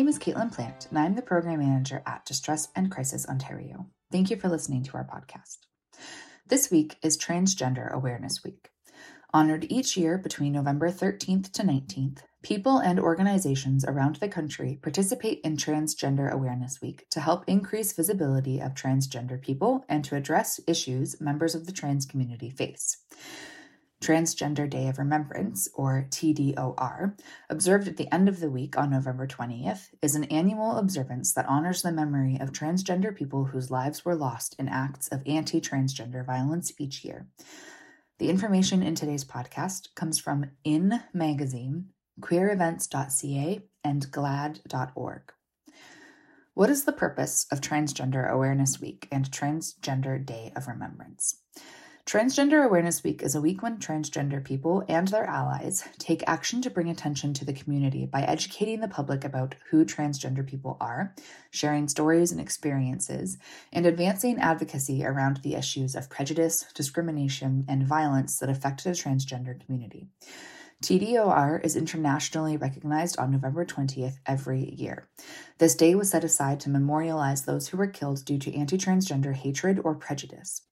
Name is Caitlin Plant, and I'm the Program Manager at Distress and Crisis Ontario. Thank you for listening to our podcast. This week is Transgender Awareness Week. Honored each year between November 13th to 19th, people and organizations around the country participate in Transgender Awareness Week to help increase visibility of transgender people and to address issues members of the trans community face. Transgender Day of Remembrance, or TDOR, observed at the end of the week on November 20th, is an annual observance that honors the memory of transgender people whose lives were lost in acts of anti transgender violence each year. The information in today's podcast comes from In Magazine, queerevents.ca, and glaad.org. What is the purpose of Transgender Awareness Week and Transgender Day of Remembrance? Transgender Awareness Week is a week when transgender people and their allies take action to bring attention to the community by educating the public about who transgender people are, sharing stories and experiences, and advancing advocacy around the issues of prejudice, discrimination, and violence that affect the transgender community. TDOR is internationally recognized on November 20th every year. This day was set aside to memorialize those who were killed due to anti transgender hatred or prejudice.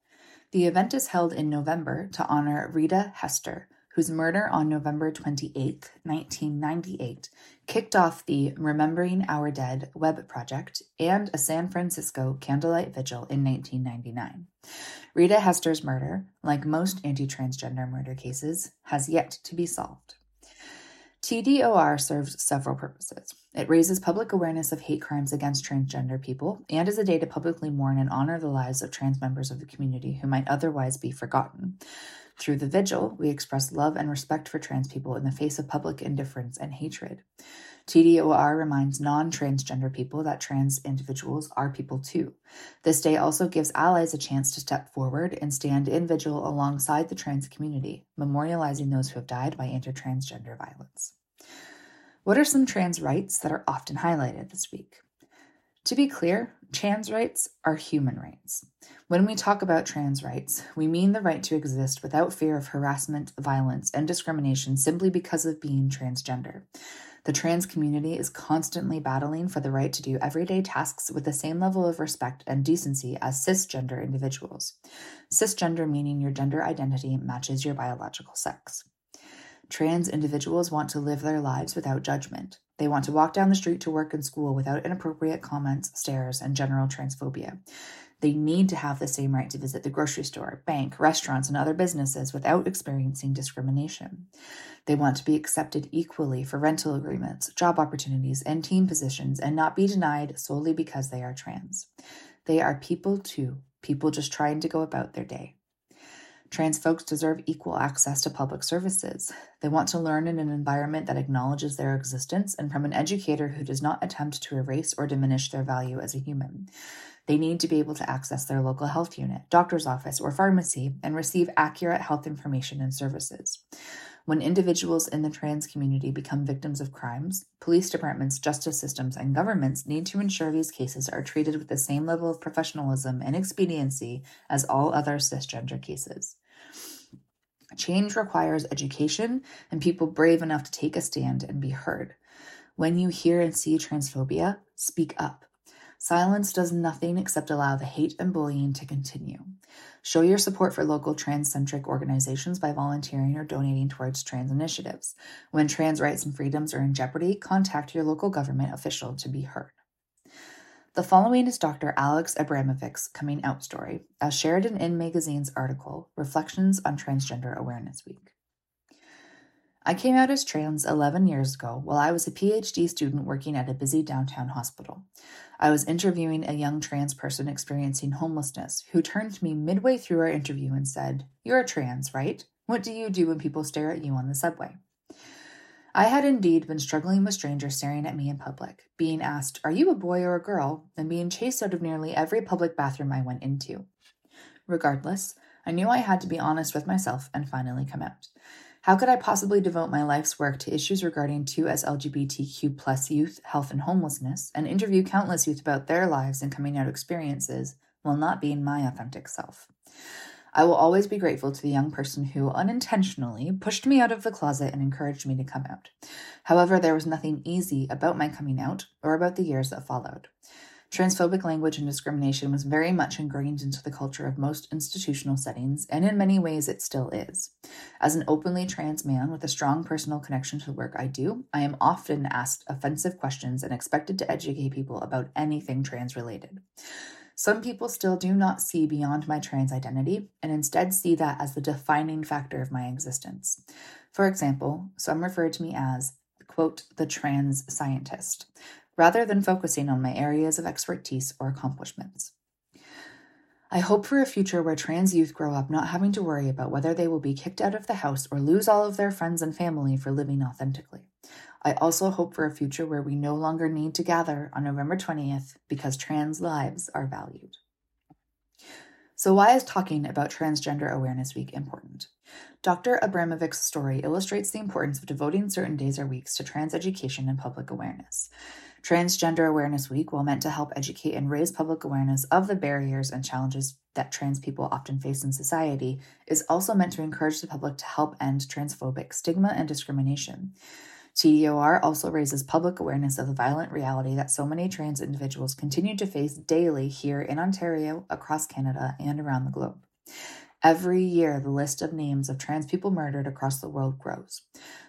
The event is held in November to honor Rita Hester, whose murder on November 28, 1998, kicked off the Remembering Our Dead web project and a San Francisco candlelight vigil in 1999. Rita Hester's murder, like most anti transgender murder cases, has yet to be solved. TDOR serves several purposes. It raises public awareness of hate crimes against transgender people and is a day to publicly mourn and honor the lives of trans members of the community who might otherwise be forgotten. Through the vigil, we express love and respect for trans people in the face of public indifference and hatred. TDOR reminds non transgender people that trans individuals are people too. This day also gives allies a chance to step forward and stand in vigil alongside the trans community, memorializing those who have died by anti transgender violence. What are some trans rights that are often highlighted this week? To be clear, trans rights are human rights. When we talk about trans rights, we mean the right to exist without fear of harassment, violence, and discrimination simply because of being transgender. The trans community is constantly battling for the right to do everyday tasks with the same level of respect and decency as cisgender individuals. Cisgender meaning your gender identity matches your biological sex. Trans individuals want to live their lives without judgment. They want to walk down the street to work and school without inappropriate comments, stares, and general transphobia. They need to have the same right to visit the grocery store, bank, restaurants, and other businesses without experiencing discrimination. They want to be accepted equally for rental agreements, job opportunities, and team positions and not be denied solely because they are trans. They are people too, people just trying to go about their day. Trans folks deserve equal access to public services. They want to learn in an environment that acknowledges their existence and from an educator who does not attempt to erase or diminish their value as a human. They need to be able to access their local health unit, doctor's office, or pharmacy and receive accurate health information and services. When individuals in the trans community become victims of crimes, police departments, justice systems, and governments need to ensure these cases are treated with the same level of professionalism and expediency as all other cisgender cases. Change requires education and people brave enough to take a stand and be heard. When you hear and see transphobia, speak up. Silence does nothing except allow the hate and bullying to continue. Show your support for local trans centric organizations by volunteering or donating towards trans initiatives. When trans rights and freedoms are in jeopardy, contact your local government official to be heard. The following is Dr. Alex Abramovich's coming out story, as shared in In Magazine's article, Reflections on Transgender Awareness Week. I came out as trans 11 years ago while I was a PhD student working at a busy downtown hospital. I was interviewing a young trans person experiencing homelessness who turned to me midway through our interview and said, You're trans, right? What do you do when people stare at you on the subway? I had indeed been struggling with strangers staring at me in public, being asked, Are you a boy or a girl? and being chased out of nearly every public bathroom I went into. Regardless, I knew I had to be honest with myself and finally come out. How could I possibly devote my life's work to issues regarding 2S LGBTQ plus youth, health, and homelessness, and interview countless youth about their lives and coming out experiences while not being my authentic self? I will always be grateful to the young person who unintentionally pushed me out of the closet and encouraged me to come out. However, there was nothing easy about my coming out or about the years that followed. Transphobic language and discrimination was very much ingrained into the culture of most institutional settings, and in many ways it still is. As an openly trans man with a strong personal connection to the work I do, I am often asked offensive questions and expected to educate people about anything trans related. Some people still do not see beyond my trans identity and instead see that as the defining factor of my existence. For example, some refer to me as, quote, the trans scientist, rather than focusing on my areas of expertise or accomplishments. I hope for a future where trans youth grow up not having to worry about whether they will be kicked out of the house or lose all of their friends and family for living authentically. I also hope for a future where we no longer need to gather on November 20th because trans lives are valued. So, why is talking about Transgender Awareness Week important? Dr. Abramovich's story illustrates the importance of devoting certain days or weeks to trans education and public awareness. Transgender Awareness Week, while meant to help educate and raise public awareness of the barriers and challenges that trans people often face in society, is also meant to encourage the public to help end transphobic stigma and discrimination. TDOR also raises public awareness of the violent reality that so many trans individuals continue to face daily here in Ontario, across Canada, and around the globe. Every year, the list of names of trans people murdered across the world grows.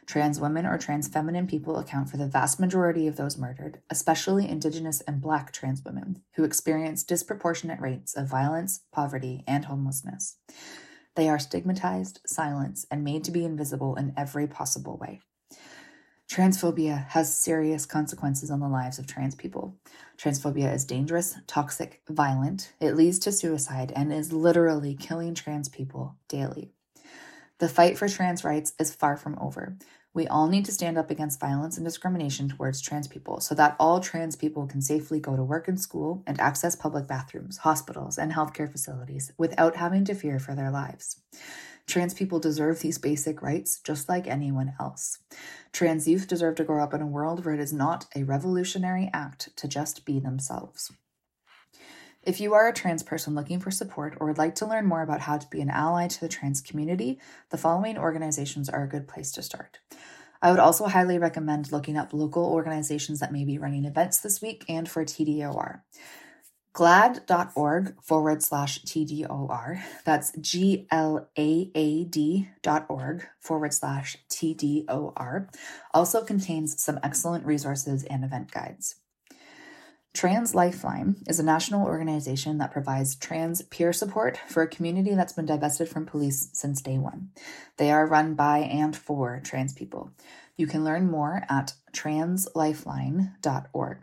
Trans women or trans feminine people account for the vast majority of those murdered, especially Indigenous and Black trans women, who experience disproportionate rates of violence, poverty, and homelessness. They are stigmatized, silenced, and made to be invisible in every possible way. Transphobia has serious consequences on the lives of trans people. Transphobia is dangerous, toxic, violent. It leads to suicide and is literally killing trans people daily. The fight for trans rights is far from over. We all need to stand up against violence and discrimination towards trans people so that all trans people can safely go to work and school and access public bathrooms, hospitals, and healthcare facilities without having to fear for their lives. Trans people deserve these basic rights just like anyone else. Trans youth deserve to grow up in a world where it is not a revolutionary act to just be themselves. If you are a trans person looking for support or would like to learn more about how to be an ally to the trans community, the following organizations are a good place to start. I would also highly recommend looking up local organizations that may be running events this week and for TDOR glaad.org forward slash TDOR. That's G L A A D dot org forward slash TDOR. Also contains some excellent resources and event guides. Trans Lifeline is a national organization that provides trans peer support for a community that's been divested from police since day one. They are run by and for trans people. You can learn more at translifeline.org.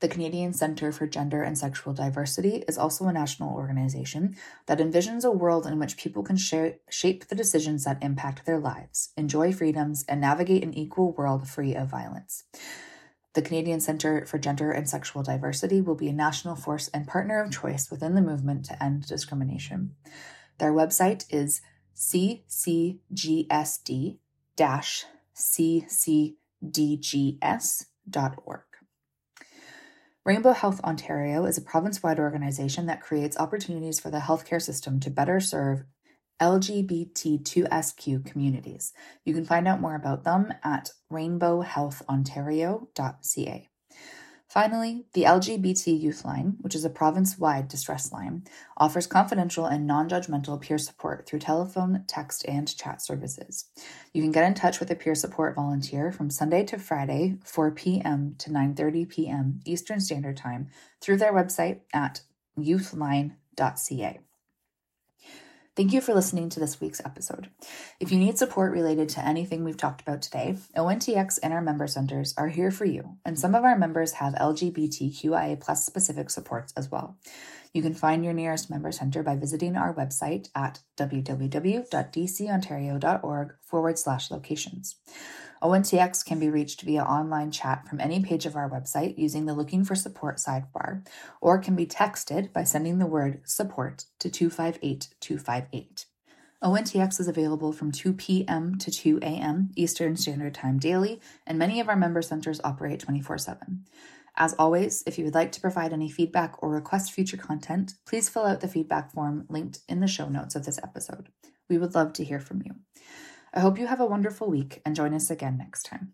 The Canadian Centre for Gender and Sexual Diversity is also a national organization that envisions a world in which people can shape the decisions that impact their lives, enjoy freedoms, and navigate an equal world free of violence. The Canadian Centre for Gender and Sexual Diversity will be a national force and partner of choice within the movement to end discrimination. Their website is ccgsd ccdgs.org. Rainbow Health Ontario is a province wide organization that creates opportunities for the healthcare system to better serve LGBT2SQ communities. You can find out more about them at rainbowhealthontario.ca. Finally, the LGBT Youth Line, which is a province wide distress line, offers confidential and non judgmental peer support through telephone, text, and chat services. You can get in touch with a peer support volunteer from Sunday to Friday, 4 p.m. to 9:30 p.m. Eastern Standard Time through their website at youthline.ca. Thank you for listening to this week's episode. If you need support related to anything we've talked about today, ONTX and our member centers are here for you, and some of our members have LGBTQIA plus specific supports as well. You can find your nearest member center by visiting our website at www.dcontario.org forward slash locations. ONTX can be reached via online chat from any page of our website using the Looking for Support sidebar, or can be texted by sending the word support to 258 258. ONTX is available from 2 p.m. to 2 a.m. Eastern Standard Time daily, and many of our member centers operate 24 7. As always, if you would like to provide any feedback or request future content, please fill out the feedback form linked in the show notes of this episode. We would love to hear from you. I hope you have a wonderful week and join us again next time.